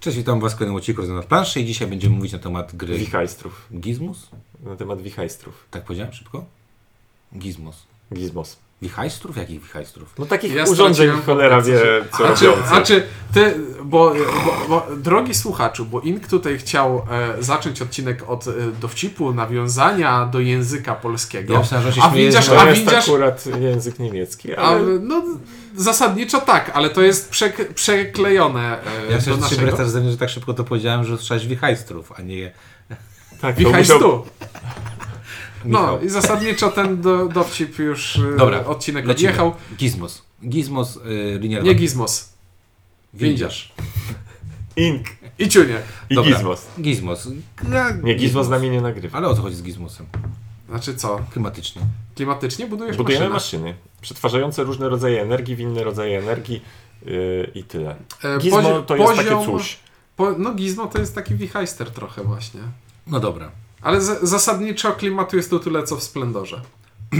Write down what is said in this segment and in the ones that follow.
Cześć, witam Was w kolejnym odcinku na planszy i dzisiaj będziemy mówić na temat gry Wichajstrów. Gizmus? Na temat wichajstrów. Tak powiedziałem szybko? Gizmos. Gizmos. Wichajstrów? Jakich wichajstrów? No takich Ja urządzeń cholera wie co A czy, a czy ty, bo, bo, bo drogi słuchaczu, bo Ink tutaj chciał e, zacząć odcinek od e, dowcipu, nawiązania do języka polskiego. Ja myślałem, że się a widzisz, a jest widzisz, akurat język niemiecki, a, ale no zasadniczo tak, ale to jest przek- przeklejone e, Ja do chcę się naszego. brać że tak szybko to powiedziałem, że usłyszałeś wichajstrów, a nie tak, to Wichaj musiał... No i zasadniczo ten do, dowcip już e, Dobra, odcinek lecimy. odjechał. Gizmos. Gizmos y, linia Nie Gizmos. Windziarz. Ink I Ciuniek. i Dobra. Gizmos. Gizmos. Gra- Nie, Gizmos z nami nie nagrywa. Ale o co chodzi z Gizmosem? Znaczy co? Klimatycznie. Klimatycznie budujesz Budujemy maszynę. maszyny, przetwarzające różne rodzaje energii w inne rodzaje energii yy, i tyle. E, Gizmo pozi- to jest poziom- takie coś. Po, no Gizmo to jest taki wichajster trochę właśnie. No dobra. Ale z, zasadniczo klimatu jest tu tyle co w Splendorze.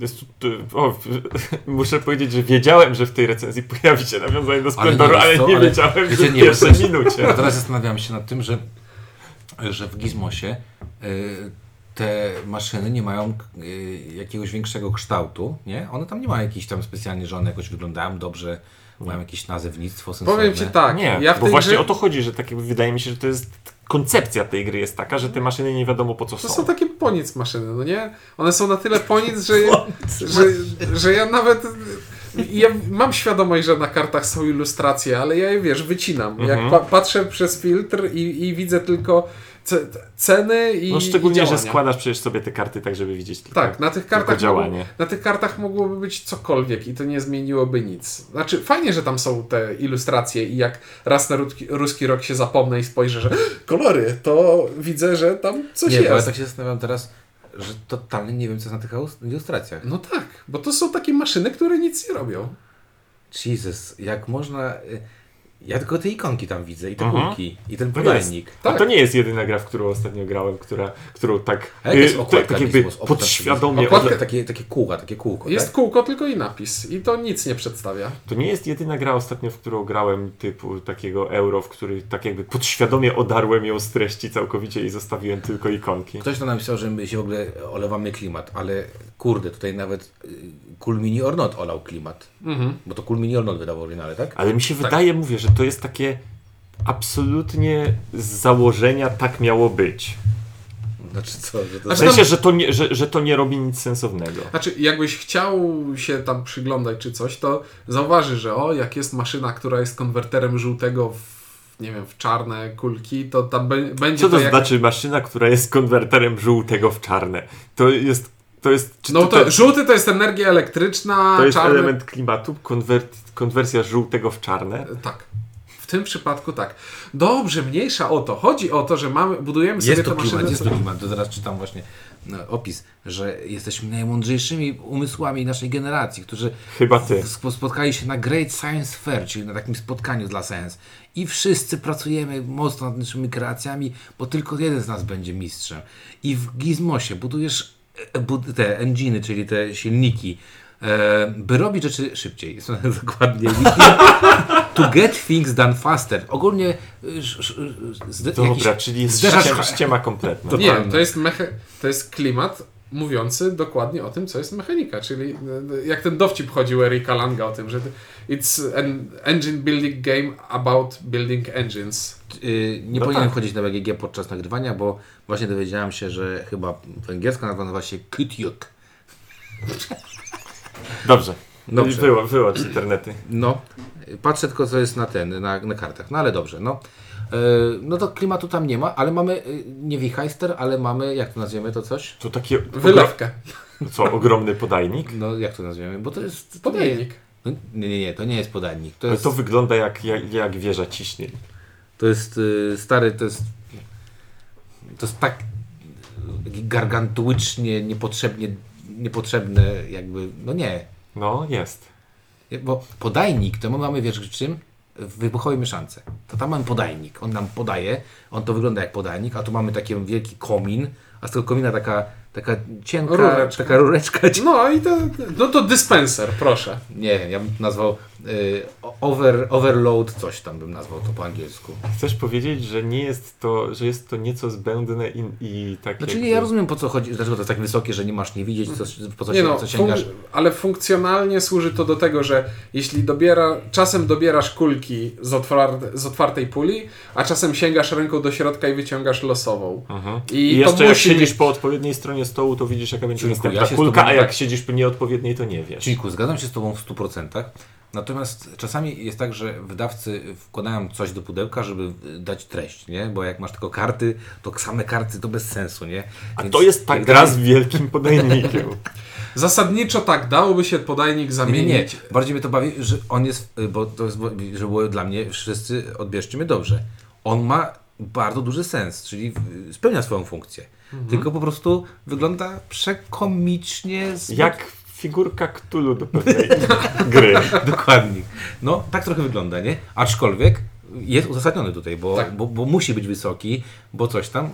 Jest, tu- tu- o, muszę powiedzieć, że wiedziałem, że w tej recenzji pojawi się nawiązanie do Splendoru, nie, ale nie, ale wiedziałem, wiecie, że w nie, pierwszej bo- minucie. A teraz zastanawiam się nad tym, że, że w Gizmosie y, te maszyny nie mają y, jakiegoś większego kształtu, nie? One tam nie mają jakichś tam specjalnie, że one jakoś wyglądają dobrze, mają jakieś nazewnictwo sensowne. Powiem Ci tak, Nie, ja bo właśnie grze, o to chodzi, że tak jakby wydaje mi się, że to jest koncepcja tej gry jest taka, że te maszyny nie wiadomo po co to są. są takie ponic maszyny, no nie? One są na tyle ponic, że, że, że ja nawet... Ja mam świadomość, że na kartach są ilustracje, ale ja je, wiesz, wycinam. Jak Mhm. pa patrzę przez filtr i, i widzę tylko ceny i No i szczególnie, że działania. składasz przecież sobie te karty tak, żeby widzieć tylko, Tak, na tych tylko kartach działanie. Na tych kartach mogłoby być cokolwiek i to nie zmieniłoby nic. Znaczy, fajnie, że tam są te ilustracje i jak raz na ruski, ruski rok się zapomnę i spojrzę, że kolory, to widzę, że tam coś Nie, bo ja jest. tak się zastanawiam teraz, że totalnie nie wiem, co jest na tych ilustracjach. No tak, bo to są takie maszyny, które nic nie robią. Jesus, jak można... y, Ja tylko te ikonki tam widzę i te Mhm. kulki i ten To podajnik. A Tak. to nie jest jedyna gra, w którą ostatnio grałem, która, którą tak, A jaka jest y, okładka tak jakby Gizmos? Podświadomie... Okładka- Takie, takie, takie kółka, takie kółko, Jest tak? kółko, tylko i napis. I to nic nie przedstawia. To nie jest jedyna gra ostatnio, w którą grałem typu takiego euro, w który tak jakby podświadomie odarłem ją z treści całkowicie i zostawiłem tylko ikonki. Ktoś tam napisał, że my się w ogóle olewamy klimat, ale kurde, tutaj nawet y, Cool Mini or Not olał klimat. Mhm. Bo to Cool Mini or Not wydawał oryginale, tak? Ale mi się wydaje, mówię, że to jest takie absolutnie z założenia tak miało być. Znaczy co, że to... W Znaczy sensie, tam- że to nie, że, że to nie robi nic sensownego. Znaczy, jakbyś chciał się tam przyglądać czy coś, to zauważy, że o, jak jest maszyna, która jest konwerterem żółtego w, nie wiem, w czarne kulki, to tam będzie Co to jak... znaczy maszyna, która jest konwerterem żółtego w czarne? To jest. To jest. Czy No to, to, żółty to jest energia elektryczna, to jest czarny... element klimatu, konwert, konwersja żółtego w czarne. Tak. W tym przypadku tak. Dobrze, mniejsza o to. Chodzi o to, że mamy, budujemy sobie Jest to te maszyny. klimat, jest co- to klimat. To zaraz czytam właśnie no, opis, że jesteśmy najmądrzejszymi umysłami naszej generacji, którzy Chyba ty. sp- spotkali się na Great Science Fair, czyli na takim spotkaniu dla Science. I wszyscy pracujemy mocno nad naszymi kreacjami, bo tylko jeden z nas będzie mistrzem. I w Gizmosie budujesz bud- te enginy, czyli te silniki, e, by robić rzeczy szybciej. Jest to dokładnie. to get things done faster. Ogólnie sz- zde- Dobra, jakiś- czyli jest zderzasz- ściema, ściema kompletna. Nie, to jest, mecha- to jest klimat mówiący dokładnie o tym, co jest mechanika. Czyli e, jak ten dowcip chodził Erika Langa o tym, że it's an engine building game about building engines. Y, nie No powinienem tak. chodzić na BGG podczas nagrywania, bo właśnie dowiedziałem się, że chyba węgierska nazwa nazywa się Kytyuk. Dobrze. Dobrze. Wyłącz internety. No, patrzę tylko co jest na ten, na, na kartach. No ale dobrze, no. E, no to klimatu tam nie ma, ale mamy y, nie wichajster, ale mamy, jak to nazwiemy to coś? To taki Wylewkę. co, ogromny podajnik? No jak to nazwiemy, bo to jest... To Podajnik. Nie, no, nie, nie, nie, to nie jest podajnik. To jest, to wygląda jak, jak, jak wieża ciśnień. to jest y, stary, to jest... To jest tak gargantuicznie, niepotrzebnie, niepotrzebne jakby, no nie. No, jest. Bo podajnik, to my mamy, wiesz w czym? W wybuchowej mieszance. To tam mamy podajnik. On nam podaje, on to wygląda jak podajnik, a tu mamy taki wielki komin, a z tego komina taka, Taka cienka, Rureczka. taka rureczka. No i to, no to dyspenser, proszę. Nie, ja bym nazwał over, overload, coś tam bym nazwał to po angielsku. Chcesz powiedzieć, że nie jest to, że jest to nieco zbędne i, i takie. Znaczy nie, ja rozumiem po co chodzi, dlaczego to jest tak wysokie, że nie masz nie widzieć, co, po co, Nie się, no, co sięgasz. fun- ale funkcjonalnie służy to do tego, że jeśli dobiera, czasem dobierasz kulki z, otwar- z otwartej puli, a czasem sięgasz ręką do środka i wyciągasz losową. Mhm. I, I, to jeszcze jak siedzisz mieć- po odpowiedniej stronie stołu, to widzisz jaka będzie Dziękuję, następna ja kulka, tobą a jak tak- siedzisz po nieodpowiedniej, to nie wiesz. Ciku, zgadzam się z Tobą w 100%. Natomiast czasami jest tak, że wydawcy wkładają coś do pudełka, żeby dać treść, nie? Bo jak masz tylko karty, to same karty to bez sensu, nie? A Więc to jest ta jak gra z wielkim podajnikiem. Zasadniczo tak, dałoby się podajnik zamienić. nie, nie. Bardziej mnie to bawi, że on jest, bo to jest, że było dla mnie, wszyscy odbierzcie mnie dobrze. On ma bardzo duży sens, czyli spełnia swoją funkcję. Mhm. Tylko po prostu wygląda przekomicznie. Z... Jak figurka Cthulhu do pewnej gry. Dokładnie. No, tak trochę wygląda, nie? Aczkolwiek jest uzasadniony tutaj, bo, Tak. bo, bo musi być wysoki, bo coś tam.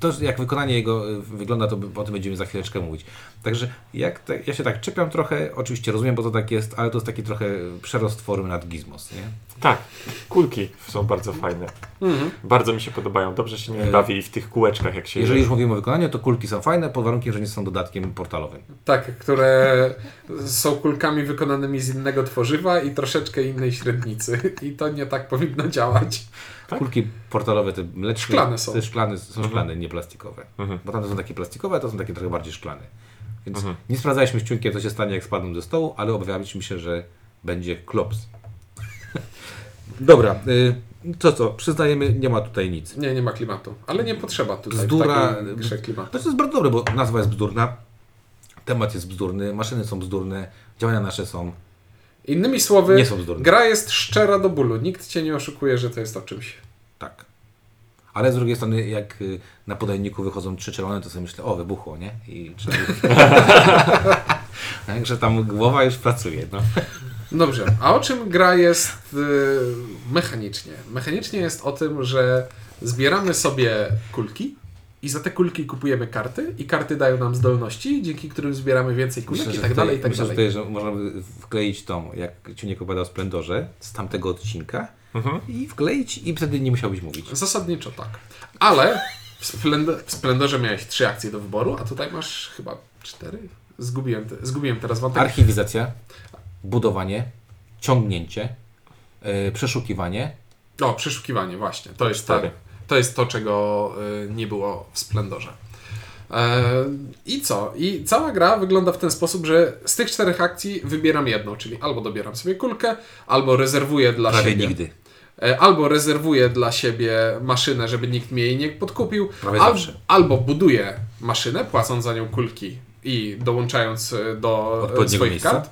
To jak wykonanie jego y, wygląda, to o tym będziemy za chwileczkę mówić. Także jak te, ja się tak czepiam trochę, oczywiście rozumiem, bo to tak jest, ale to jest taki trochę przerost formy nad gizmos, nie? Tak, kulki są bardzo fajne. Mhm. Bardzo mi się podobają. Dobrze się nie E, bawi w tych kółeczkach, jak się Jeżeli je. już mówimy o wykonaniu, to kulki są fajne, pod warunkiem, że nie są dodatkiem portalowym. Tak, które są kulkami wykonanymi z innego tworzywa i troszeczkę innej średnicy. I to nie tak powinno działać. Tak? Kulki portalowe, te mleczne, Szklane są. Te szklane, są Mhm. szklane, nie plastikowe. Mhm. Bo tamte są takie plastikowe, a to są takie trochę bardziej szklane. Więc Mhm. nie sprawdzaliśmy z ciunkiem, co się stanie, jak spadną ze stołu, ale obawialiśmy się, że będzie klops. Dobra, y, co co, przyznajemy, nie ma tutaj nic. Nie, nie ma klimatu. Ale nie potrzeba tutaj Bzdura- w takiej grze klimatu. To jest bardzo dobre, bo nazwa jest bzdurna, temat jest bzdurny, maszyny są bzdurne, działania nasze są, Innymi słowy, gra jest szczera do bólu. Nikt cię nie oszukuje, że to jest o czymś. Tak. Ale z drugiej strony, jak y, na podajniku wychodzą trzy czerwone, to sobie myślę, o, wybuchło, nie? I trzeba... Także tam głowa już pracuje, no. Dobrze, a o czym gra jest y, mechanicznie? Mechanicznie jest o tym, że zbieramy sobie kulki i za te kulki kupujemy karty i karty dają nam zdolności, dzięki którym zbieramy więcej kulek Myślę, i że tak tutaj, dalej, i tak myślę, że dalej. tutaj, że można by wkleić tą, jak Ciuniek opowiadał o Splendorze, z tamtego odcinka Mhm. i wkleić i wtedy nie musiałbyś mówić. Zasadniczo tak. Ale w, w Splendorze miałeś trzy akcje do wyboru, a tutaj masz chyba cztery. Zgubiłem, te, zgubiłem teraz wątek. Archiwizacja, budowanie, ciągnięcie, yy, przeszukiwanie, O, przeszukiwanie, właśnie. To jest, ta, Cztery. To, jest to, czego y, nie było w Splendorze. E, I co? I cała gra wygląda w ten sposób, że z tych czterech akcji wybieram jedną, czyli albo dobieram sobie kulkę, albo rezerwuję dla prawie siebie. nigdy. E, Albo rezerwuję dla siebie maszynę, żeby nikt mnie jej nie podkupił, al, albo buduję maszynę, płacąc za nią kulki i dołączając e, do Odpowiedniego swoich miejsca. kart.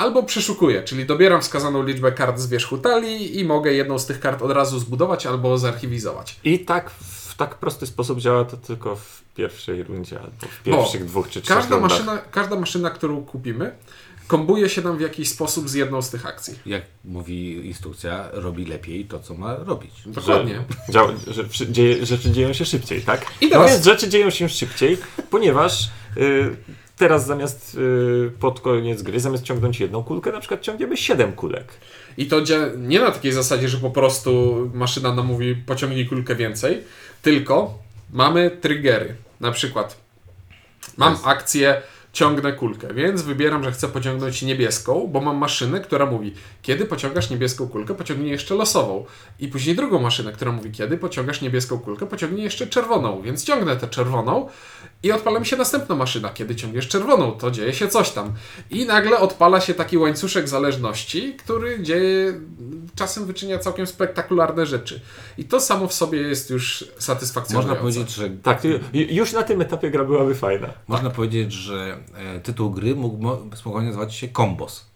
Albo przeszukuję, czyli dobieram wskazaną liczbę kart z wierzchu talii i mogę jedną z tych kart od razu zbudować albo zarchiwizować. I tak w tak prosty sposób działa to tylko w pierwszej rundzie albo w pierwszych dwóch czy trzech Każda rundach. maszyna, każda maszyna, którą kupimy, kombuje się nam w jakiś sposób z jedną z tych akcji. Jak mówi instrukcja, robi lepiej to, co ma robić. Dokładnie. Że, działa, że wszy- dzieje, rzeczy dzieją się szybciej, tak? I teraz- Natomiast rzeczy dzieją się szybciej, ponieważ y, teraz zamiast y, pod koniec gry, zamiast ciągnąć jedną kulkę, na przykład ciągniemy siedem kulek. I to nie na takiej zasadzie, że po prostu maszyna nam mówi pociągnij kulkę więcej, tylko mamy triggery. Na przykład mam akcję ciągnę kulkę, więc wybieram, że chcę pociągnąć niebieską, bo mam maszynę, która mówi kiedy pociągasz niebieską kulkę, pociągnij jeszcze losową. I później drugą maszynę, która mówi kiedy pociągasz niebieską kulkę, pociągnij jeszcze czerwoną, więc ciągnę tę czerwoną i odpala mi się następna maszyna. Kiedy ciągniesz czerwoną, to dzieje się coś tam. I nagle odpala się taki łańcuszek zależności, który dzieje, czasem wyczynia całkiem spektakularne rzeczy. I to samo w sobie jest już satysfakcjonujące. Można powiedzieć, że Tak, już na tym etapie gra byłaby fajna. Można powiedzieć, że e, tytuł gry mógł spokojnie nazywać się Kombos.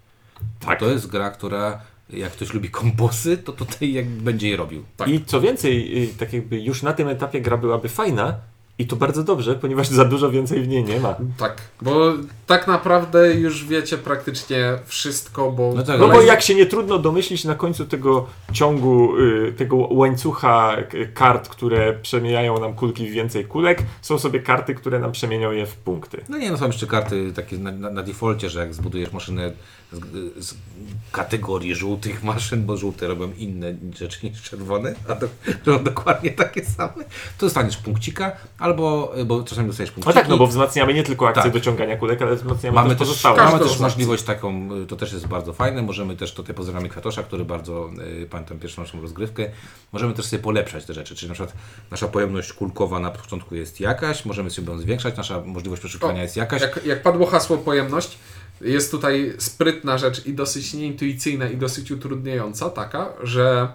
Tak. To jest gra, która jak ktoś lubi kombosy, to tutaj jak będzie je robił. Tak. I co więcej, y, tak jakby już na tym etapie gra byłaby fajna, I to bardzo dobrze, ponieważ za dużo więcej w niej nie ma. Tak, bo tak naprawdę już wiecie praktycznie wszystko, bo... No tak, No bo jak się nie trudno domyślić na końcu tego ciągu, y, tego łańcucha k- kart, które przemieniają nam kulki w więcej kulek, są sobie karty, które nam przemienią je w punkty. No nie, no są jeszcze karty takie na, na, na defaulcie, że jak zbudujesz maszynę z, z kategorii żółtych maszyn, bo żółte robią inne rzeczy niż czerwone, a to robią dokładnie takie same, to dostaniesz punkcika, albo, bo czasami dostajesz No punkciki. tak, no bo wzmacniamy nie tylko akcję Tak. dociągania kulek, ale wzmacniamy Mamy też pozostałe. mamy też możliwość taką, y, to też jest bardzo fajne, możemy też, tutaj pozdrawiamy Kwiatosza, który bardzo, y, pamiętam pierwszą naszą rozgrywkę, możemy też sobie polepszać te rzeczy, czyli na przykład nasza pojemność kulkowa na początku jest jakaś, możemy sobie ją zwiększać, nasza możliwość przeszukiwania jest jakaś, Jak, jak padło hasło pojemność, jest tutaj sprytna rzecz i dosyć nieintuicyjna i dosyć utrudniająca, taka, że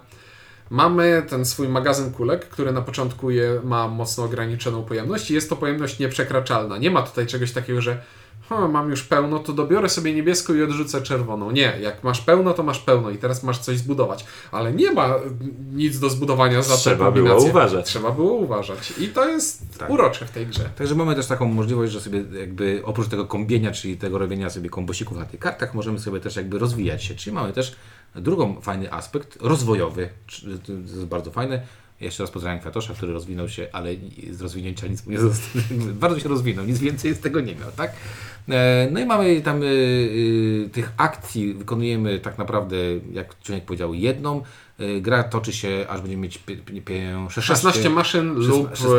mamy ten swój magazyn kulek, który na początku je, ma mocno ograniczoną pojemność i jest to pojemność nieprzekraczalna. Nie ma tutaj czegoś takiego, że "Hm, mam już pełno, to dobiorę sobie niebieską i odrzucę czerwoną. Nie, jak masz pełno, to masz pełno i teraz masz coś zbudować. Ale nie ma nic do zbudowania za tą Trzeba było uważać. Trzeba było uważać. I to jest Tak. urocze w tej grze. Także mamy też taką możliwość, że sobie jakby oprócz tego kombienia, czyli tego robienia sobie kombosików na tych kartach, możemy sobie też jakby rozwijać się. Czyli mamy też drugą fajny aspekt, rozwojowy. To jest bardzo fajne. Jeszcze raz pozdrawiam Kwiatosza, który rozwinął się, ale z rozwinięcia nic mu nie zostało. Bardzo się rozwinął, nic więcej z tego nie miał, tak? E, No i mamy tam y, y, tych akcji, wykonujemy tak naprawdę, jak Człowiek powiedział, jedną. Gra toczy się, aż będziemy mieć pi- pi- pi- 16, 16 maszyn lub szesna-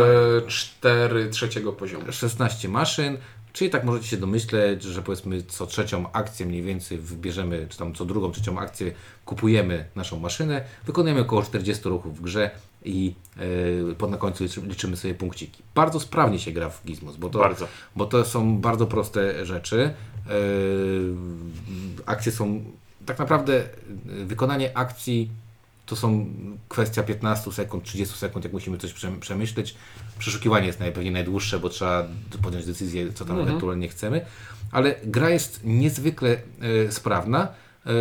e, 4 trzeciego poziomu. 16 maszyn, czyli tak możecie się domyśleć, że powiedzmy co trzecią akcję mniej więcej wybierzemy, czy tam co drugą, trzecią akcję kupujemy naszą maszynę, wykonujemy około 40 ruchów w grze i yy, pod na końcu liczy- liczymy sobie punkciki. Bardzo sprawnie się gra w Gizmos, bo to, Bardzo. bo to są bardzo proste rzeczy. Yy, akcje są tak naprawdę yy, wykonanie akcji to są kwestia 15 sekund, 30 sekund, jak musimy coś przem- przemyśleć. Przeszukiwanie jest najpewniej najdłuższe, bo trzeba podjąć decyzję, co tam ewentualnie chcemy. Ale gra jest niezwykle e, sprawna. E,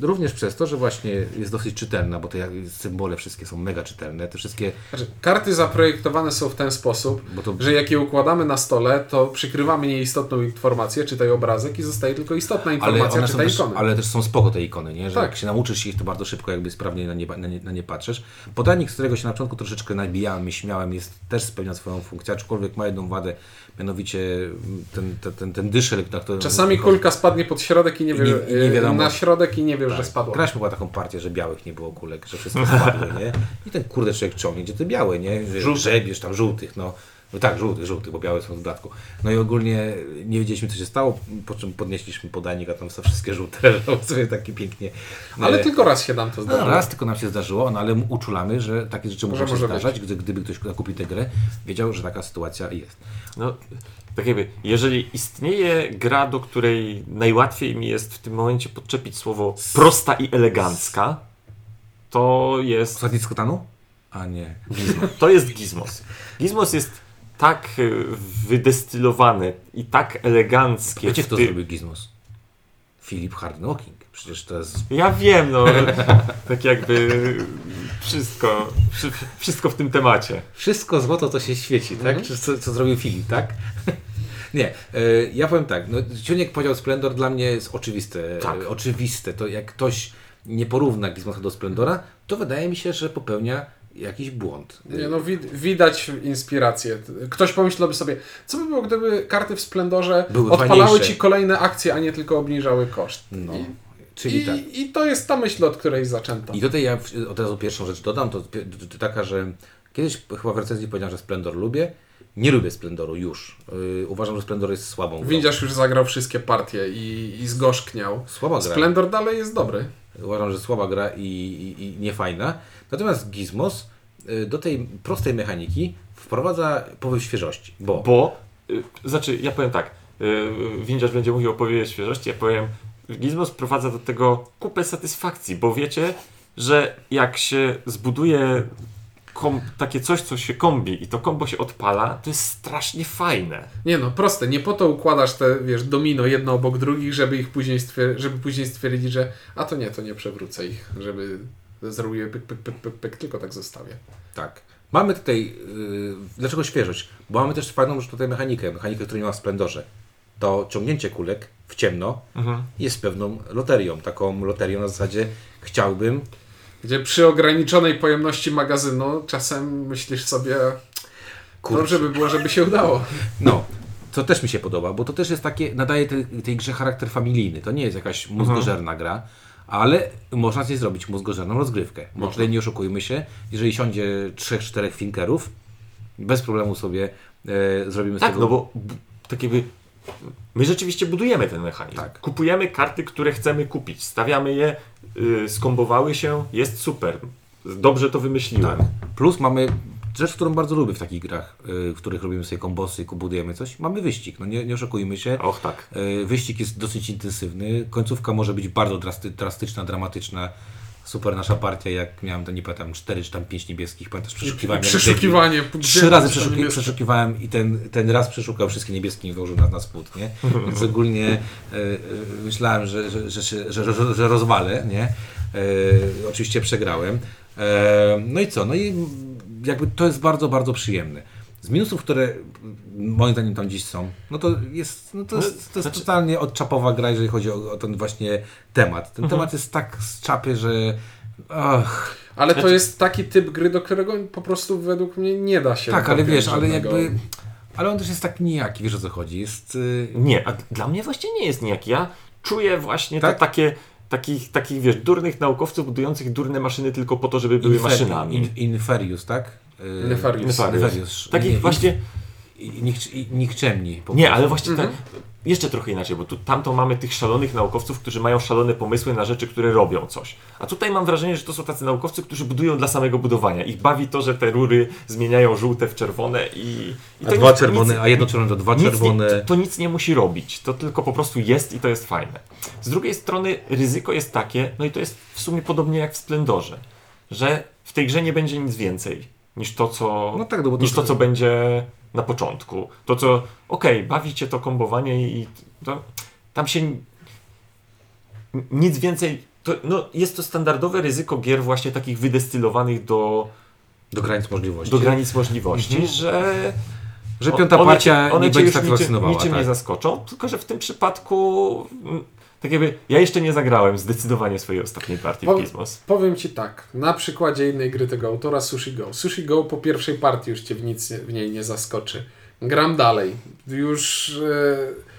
również przez to, że właśnie jest dosyć czytelna, bo te symbole wszystkie są mega czytelne. Te wszystkie. Znaczy, karty zaprojektowane są w ten sposób, to- że jak je układamy na stole, to przykrywamy nieistotną informację, czytaj obrazek i zostaje tylko istotna Ale, informacja, są czytaj też, ikony. ale też są spoko te ikony, nie? że Tak. jak się nauczysz się ich, to bardzo szybko jakby sprawnie na nie, na nie, na nie patrzysz. Podajnik, z którego się na początku troszeczkę nabijałem i śmiałem, jest też spełnia swoją funkcję, aczkolwiek ma jedną wadę, mianowicie ten, ten, ten, ten dyszel, na którym... Czasami kulka spadnie pod środek i nie, I wiesz, nie- i nie wiadomo. na środek i nie wiesz, że spadła. Graliśmy była taką partię, że białych nie było kulek, że wszystko spadły, nie? I ten kurde człowiek ciągnie, gdzie te białe, nie? Że Żółte. Grzebiesz tam żółtych, no. No tak, żółtych, żółtych, bo białe są w dodatku. No i ogólnie nie wiedzieliśmy, co się stało, po czym podnieśliśmy podajnik, a tam są wszystkie żółte, leżą sobie takie pięknie. Ale e, tylko raz się nam to no, zdarzyło. raz tylko nam się zdarzyło, no ale uczulamy, że takie rzeczy Może mogą się może zdarzać, gdy, gdyby ktoś zakupił tę grę, wiedział, że taka sytuacja jest. No, tak jakby, jeżeli istnieje gra, do której najłatwiej mi jest w tym momencie podczepić słowo prosta i elegancka, to jest, Ostatni z Kotanu? A nie. to jest Gizmos. Gizmos jest tak y, wydestylowany i tak eleganckie. Wiecie, kto ty- zrobił Gizmos? Filip Hardknocking. Przecież to jest Ja wiem, no, tak jakby wszystko, wszy- wszystko w tym temacie. Wszystko złoto to się świeci, tak? Czy co, co zrobił Filip, tak? Nie, e, ja powiem tak, no, Ciuniek powiedział Splendor dla mnie jest oczywiste. Tak. E, oczywiste, to jak ktoś nie porówna Gizmosa do Splendora, to wydaje mi się, że popełnia jakiś błąd. Nie, no, wid- widać inspirację. Ktoś pomyślałby sobie, co by było, gdyby karty w Splendorze Były odpalały fajniejsze. ci kolejne akcje, a nie tylko obniżały koszt. No, I, czyli i, tak. I to jest ta myśl, od której zaczęto. I tutaj ja od razu pierwszą rzecz dodam, to taka, że kiedyś chyba w recenzji powiedziałem, że Splendor lubię. Nie lubię Splendoru już. Yy, uważam, że Splendor jest słabą grą. Windziarz już zagrał wszystkie partie i, i zgorzkniał. Słaba gra. Splendor dalej jest dobry. Uważam, że słaba gra i, i, i niefajna. Natomiast Gizmos y, do tej prostej mechaniki wprowadza powiew świeżości, bo, Bo, y, znaczy, ja powiem tak, y, windziarz będzie mówił o powiewie świeżości, ja powiem, Gizmo sprowadza do tego kupę satysfakcji, bo wiecie, że jak się zbuduje kom, takie coś, co się kombi i to kombo się odpala, to jest strasznie fajne. Nie no, proste. Nie po to układasz te, wiesz, domino jedno obok drugich, żeby ich później, stwier- żeby później stwierdzić, że a to nie, to nie przewrócę ich, żeby Zrobię pyk, pyk, pyk, pyk, pyk, tylko tak zostawię. Tak. Mamy tutaj, yy, dlaczego świeżość? Bo mamy też fajną już tutaj mechanikę, mechanikę, której nie ma w Splendorze. To ciągnięcie kulek w ciemno jest pewną loterią. Taką loterią na zasadzie chciałbym, Gdzie przy ograniczonej pojemności magazynu czasem myślisz sobie, Kurczę. dobrze by było, żeby się udało. no, co też mi się podoba, bo to też jest takie, nadaje tej, tej grze charakter familijny. To nie jest jakaś mózgożerna gra, ale można z niej zrobić mózgożerną rozgrywkę. Bo tutaj nie oszukujmy się, jeżeli siądzie trzech, czterech finkerów, bez problemu sobie e, zrobimy z Tak, tego... no bo b- tak jakby my rzeczywiście budujemy ten mechanizm. Tak. Kupujemy karty, które chcemy kupić, stawiamy je, y, skombowały się, jest super. Dobrze to wymyśliłem. Tak. Plus mamy rzecz, którą bardzo lubię w takich grach, y, w których robimy sobie kombosy budujemy coś. Mamy wyścig. No nie, nie oszukujmy się. Och tak. Y, Wyścig jest dosyć intensywny. Końcówka może być bardzo drasty, drastyczna, dramatyczna. Super nasza partia, jak miałem, to nie pamiętam, 4 czy tam 5 niebieskich, pamiętasz, przeszukiwałem. Przeszukiwanie. Trzy razy przeszuki, przeszuki, przeszukiwałem i ten, ten raz przeszukał wszystkie niebieskie i wyłożył nas na spód, nie? Więc ogólnie e, e, myślałem, że, że, że, że, że, rozwalę, nie? E, oczywiście przegrałem. No i co? No i jakby to jest bardzo, bardzo przyjemne. Z minusów, które moim zdaniem tam dziś są, no to jest, no to jest, to jest Znaczy- totalnie odczapowa gra, jeżeli chodzi o, o ten właśnie temat. Ten temat jest tak z czapy, że ach, Ale to jest taki typ gry, do którego po prostu według mnie nie da się tak, ale wiesz, ale żadnego- jakby. Ale on też jest tak nijaki, wiesz o co chodzi. Jest. y, Nie, a dla mnie właśnie nie jest nijaki. Ja czuję właśnie Tak? to takie, takich, takich, wiesz, durnych naukowców budujących durne maszyny tylko po to, żeby były Infer- maszynami. In, inferius, tak? Nefarius. Nefarius. Nefarius. Takich Nie, właśnie... Nik, nikczemni. po Nie, ale właśnie tak, jeszcze trochę inaczej, bo tu, tamto mamy tych szalonych naukowców, którzy mają szalone pomysły na rzeczy, które robią coś. A tutaj mam wrażenie, że to są tacy naukowcy, którzy budują dla samego budowania. Ich bawi to, że te rury zmieniają żółte w czerwone i... i A to dwa nic- czerwone, nic- a jedno czerwone to dwa nic czerwone. Nie, to, to nic nie musi robić, to tylko po prostu jest i to jest fajne. Z drugiej strony ryzyko jest takie, no i to jest w sumie podobnie jak w Splendorze, że w tej grze nie będzie nic więcej niż to, co, No tak, no niż to, co będzie na początku. To, co, okej, bawi cię to kombowanie i to, tam się nic więcej, to, no, jest to standardowe ryzyko gier właśnie takich wydestylowanych do, Do granic możliwości. do granic możliwości, Mhm. że Że piąta one partia cię, one nie będzie satysfakcjonowała. niczym, niczym nie tak. zaskoczą, tylko że w tym przypadku tak jakby ja jeszcze nie zagrałem zdecydowanie swojej ostatniej partii Po- w Gizmos. Powiem Ci tak, na przykładzie innej gry tego autora, Sushi Go. Sushi Go po pierwszej partii już Cię w nic w niej nie zaskoczy. Gram dalej. Już e,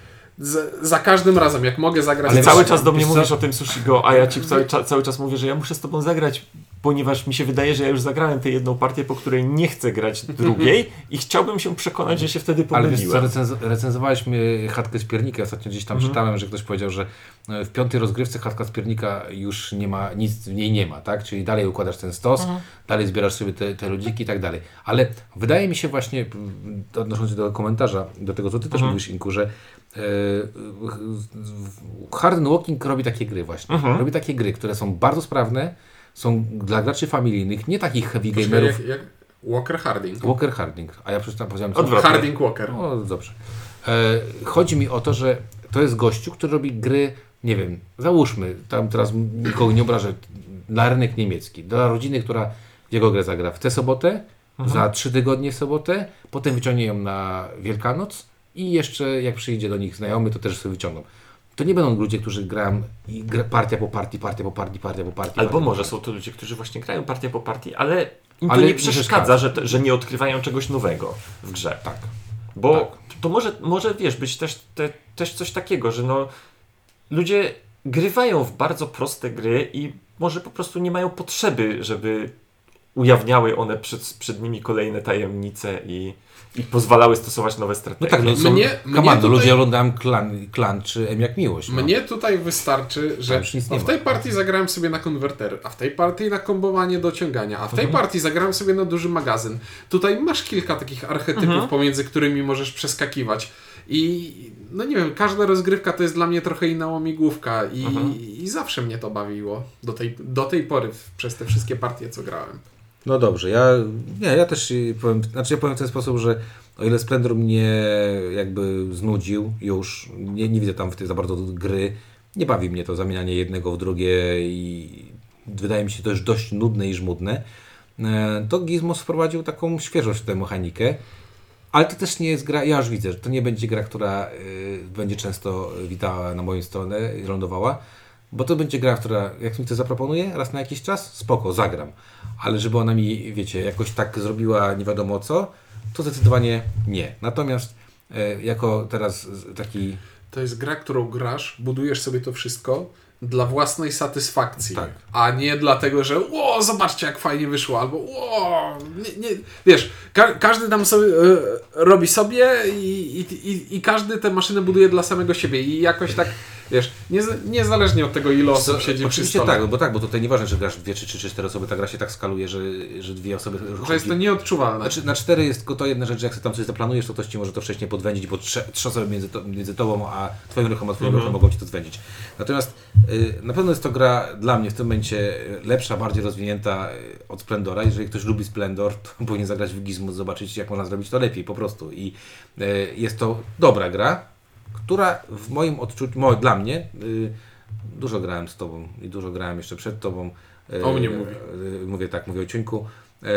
za, za każdym razem, jak mogę zagrać... Ale cały czas do mnie mówisz o tym Sushi Go, a ja ci cały, cza- cały czas mówię, że ja muszę z tobą zagrać, ponieważ mi się wydaje, że ja już zagrałem tę jedną partię, po której nie chcę grać drugiej i chciałbym się przekonać, że się wtedy Ale wiesz co, pomyliłem. recenz- recenzowałeś mnie Chatkę z Piernika. Ostatnio gdzieś tam Mhm. czytałem, że ktoś powiedział, że e, w piątej rozgrywce Chatka z Piernika już nie ma, nic w niej nie ma, tak? Czyli dalej układasz ten stos, Mhm. dalej zbierasz sobie te, te ludziki i tak dalej. Ale wydaje mi się właśnie, m, odnosząc się do komentarza, do tego, co ty Mhm. też mówisz, Inku, że Hard Walking robi takie gry właśnie. Mhm. Robi takie gry, które są bardzo sprawne, są dla graczy familijnych, nie takich heavy gamerów. jak, jak Walker Harding. Walker Harding, a ja przeczytałem, powiedziałem? Odwrotnie. Harding Walker. O, dobrze. E, chodzi mi o to, że to jest gościu, który robi gry, nie wiem, załóżmy, tam teraz nikogo nie obrażę, na rynek niemiecki, dla rodziny, która jego grę zagra w tę sobotę, za trzy tygodnie w sobotę, potem wyciągnie ją na Wielkanoc i jeszcze jak przyjdzie do nich znajomy, to też sobie wyciągną. To nie będą ludzie, którzy grają i gra, partia po partii, partia po partii, partia po partii. Albo partia może partii. są to ludzie, którzy właśnie grają partię po partii, ale im to Ale nie nie przeszkadza, że, że nie odkrywają czegoś nowego w grze. Tak. Bo Tak. to może, może wiesz, być też, te, też coś takiego, że no ludzie grywają w bardzo proste gry i może po prostu nie mają potrzeby, żeby ujawniały one przed, przed nimi kolejne tajemnice i, i pozwalały stosować nowe No strategie. tak, no są, Mnie- come mnie no, tutaj- ludzie oglądają klan, klan czy M jak miłość. No. Mnie tutaj wystarczy, że Tam już nic nie no w ma. tej partii zagrałem sobie na konwerter, a w tej partii na kombowanie dociągania, a w tej Mhm. partii zagrałem sobie na duży magazyn. Tutaj masz kilka takich archetypów, Mhm. pomiędzy którymi możesz przeskakiwać. I no nie wiem, każda rozgrywka to jest dla mnie trochę inna łamigłówka i, Mhm. i zawsze mnie to bawiło do tej, do tej pory w, przez te wszystkie partie, co grałem. No dobrze, ja, nie, ja też powiem, znaczy ja powiem w ten sposób, że o ile Splendor mnie jakby znudził już, nie, nie widzę tam w tej za bardzo gry, nie bawi mnie to zamienianie jednego w drugie i wydaje mi się to już dość nudne i żmudne, e, to Gizmos wprowadził taką świeżość w tę mechanikę. Ale to też nie jest gra, ja już widzę, że to nie będzie gra, która y, będzie często witała na moją stronę i lądowała, bo to będzie gra, która, jak mi to zaproponuje, raz na jakiś czas, spoko, zagram. Ale żeby ona mi, wiecie, jakoś tak zrobiła nie wiadomo co, to zdecydowanie nie. Natomiast e, jako teraz taki, To jest gra, którą grasz, budujesz sobie to wszystko dla własnej satysfakcji, Tak. a nie dlatego, że o, zobaczcie jak fajnie wyszło, albo o, nie, nie, wiesz, ka każdy tam sobie e, robi sobie i, i, i, i każdy tę maszynę buduje dla samego siebie i jakoś tak, wiesz, nie, niezależnie od tego ile osób siedzi przy oczywiście stole. tak, bo tak, bo tutaj nieważne, że grasz dwie, czy trzy, czy cztery osoby, ta gra się tak skaluje, że, że dwie osoby Że jest to nieodczuwalne. Znaczy, na cztery jest tylko to jedna rzecz, że jak sobie tam coś zaplanujesz, to ktoś ci może to wcześniej podwędzić, bo trzy, trzy osoby między, to, między tobą a twoim ruchem, a twoim ruchem mogą ci to zwędzić. Natomiast y, na pewno jest to gra dla mnie w tym momencie lepsza, bardziej rozwinięta y, od Splendora. Jeżeli ktoś lubi Splendor, to powinien zagrać w Gizmo, zobaczyć jak można zrobić to lepiej po prostu. I y, jest to dobra gra, która w moim odczuciu, mo, dla mnie, y, dużo grałem z tobą i dużo grałem jeszcze przed tobą. Y, O mnie mówi. y, Mówię tak, mówię o Ciuńku. E,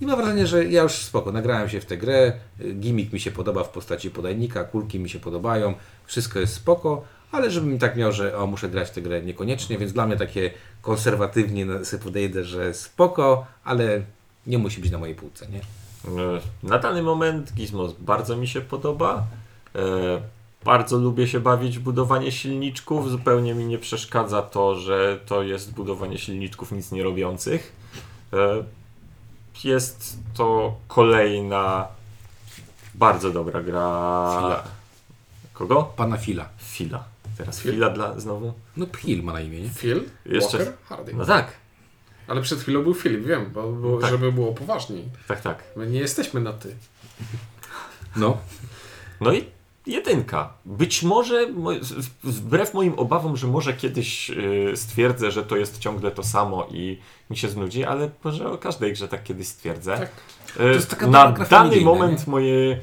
I mam wrażenie, że ja już spoko, nagrałem się w tę grę, y, gimmick mi się podoba w postaci podajnika, kulki mi się podobają, wszystko jest spoko, ale żebym tak miał, że o, muszę grać w tę grę niekoniecznie, więc dla mnie takie konserwatywnie na- sobie podejdę, że spoko, ale nie musi być na mojej półce, nie? E, Na dany moment Gizmos bardzo mi się podoba. E, Bardzo lubię się bawić w budowanie silniczków. Zupełnie mi nie przeszkadza to, że to jest budowanie silniczków nic nie robiących. E, Jest to kolejna bardzo dobra gra. Fila. Kogo? Pana Fila. Fila. Teraz Fil? Fila dla znowu. No Phil ma na imię, nie? Phil? Jeszcze- Walker? Harding. No tak, Ale przed chwilą był Filip, wiem, bo, bo Tak. żeby było poważniej. tak, tak. My nie jesteśmy na ty. No. No i jedynka. Być może, wbrew moim obawom, że może kiedyś y, stwierdzę, że to jest ciągle to samo i mi się znudzi, ale może o każdej grze tak kiedyś stwierdzę. Tak. Y, jest taka Na dany moment nie? moje,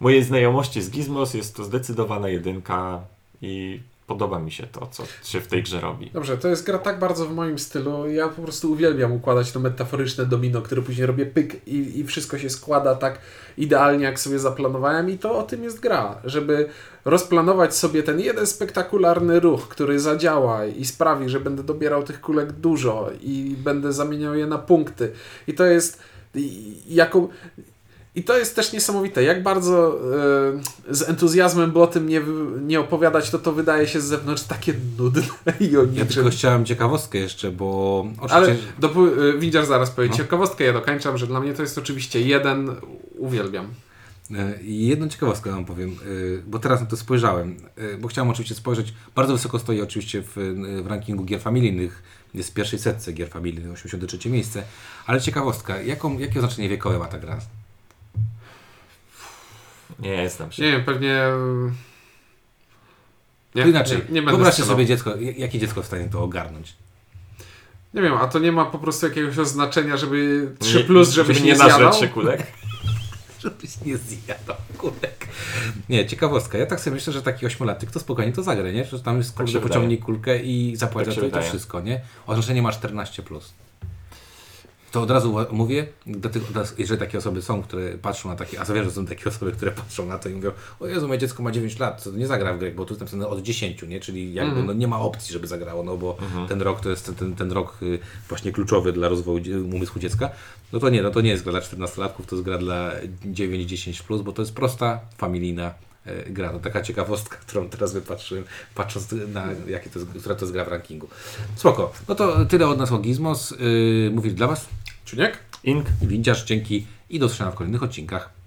mojej znajomości z Gizmos jest to zdecydowana jedynka i podoba mi się to, co się w tej grze robi. Dobrze, to jest gra tak bardzo w moim stylu. Ja po prostu uwielbiam układać to metaforyczne domino, które później robię pyk i, i wszystko się składa tak idealnie, jak sobie zaplanowałem. I to o tym jest gra, żeby rozplanować sobie ten jeden spektakularny ruch, który zadziała i sprawi, że będę dobierał tych kulek dużo i będę zamieniał je na punkty. I to jest jako. I to jest też niesamowite, jak bardzo e, z entuzjazmem, by o tym nie, nie opowiadać, to to wydaje się z zewnątrz takie nudne i o Ja niczym. tylko chciałem ciekawostkę jeszcze, bo Ale oczywiście... dopó- y, Windziarz zaraz powie No. ciekawostkę, ja dokończam, że dla mnie to jest oczywiście jeden, uwielbiam. E, I jedną ciekawostkę wam powiem, e, bo teraz na to spojrzałem, e, bo chciałem oczywiście spojrzeć, bardzo wysoko stoi oczywiście w, w rankingu gier familijnych, jest w pierwszej setce gier familijnych, 83 miejsce, ale ciekawostka, jaką, jakie oznaczenie wiekowe ma ta gra? Nie znam się. Nie wiem, pewnie... Nie, To inaczej, nie, nie wyobraźcie sobie dziecko, jakie dziecko w stanie to ogarnąć? Nie wiem, a to nie ma po prostu jakiegoś oznaczenia, żeby 3 Nie- plus, żebyś żeby nie, nie zjadał? się kulek. Żebyś nie zjadał kulek. Nie, ciekawostka. Ja tak sobie myślę, że taki ośmiolatek to spokojnie to zagra, nie? Że tam jest Tak kurde, się pociągnij kulkę i zapłać Tak to i to wszystko, nie? Oznaczenie ma 14+. Plus. To od razu mówię, do tych, jeżeli takie osoby są, które patrzą na takie, a wiem, że są takie osoby, które patrzą na to i mówią, o Jezu, moje dziecko ma 9 lat, to nie zagra w grę, bo tu jest napisane od 10, nie? Czyli jakby Mhm. no, nie ma opcji, żeby zagrało, no bo ten rok to jest ten, ten, rok y, właśnie kluczowy dla rozwoju umysłu dziecka. No to nie, no to nie jest gra dla 14-latków, to jest gra dla 9-10+, plus, bo to jest prosta, familijna e, gra. To taka ciekawostka, którą teraz wypatrzyłem, patrząc na jakie to jest, która to jest gra w rankingu. Spoko. No to tyle od nas o Gizmos. Yy, dla Was Czuniek? Ink Windziarz, dzięki i do zobaczenia w kolejnych odcinkach.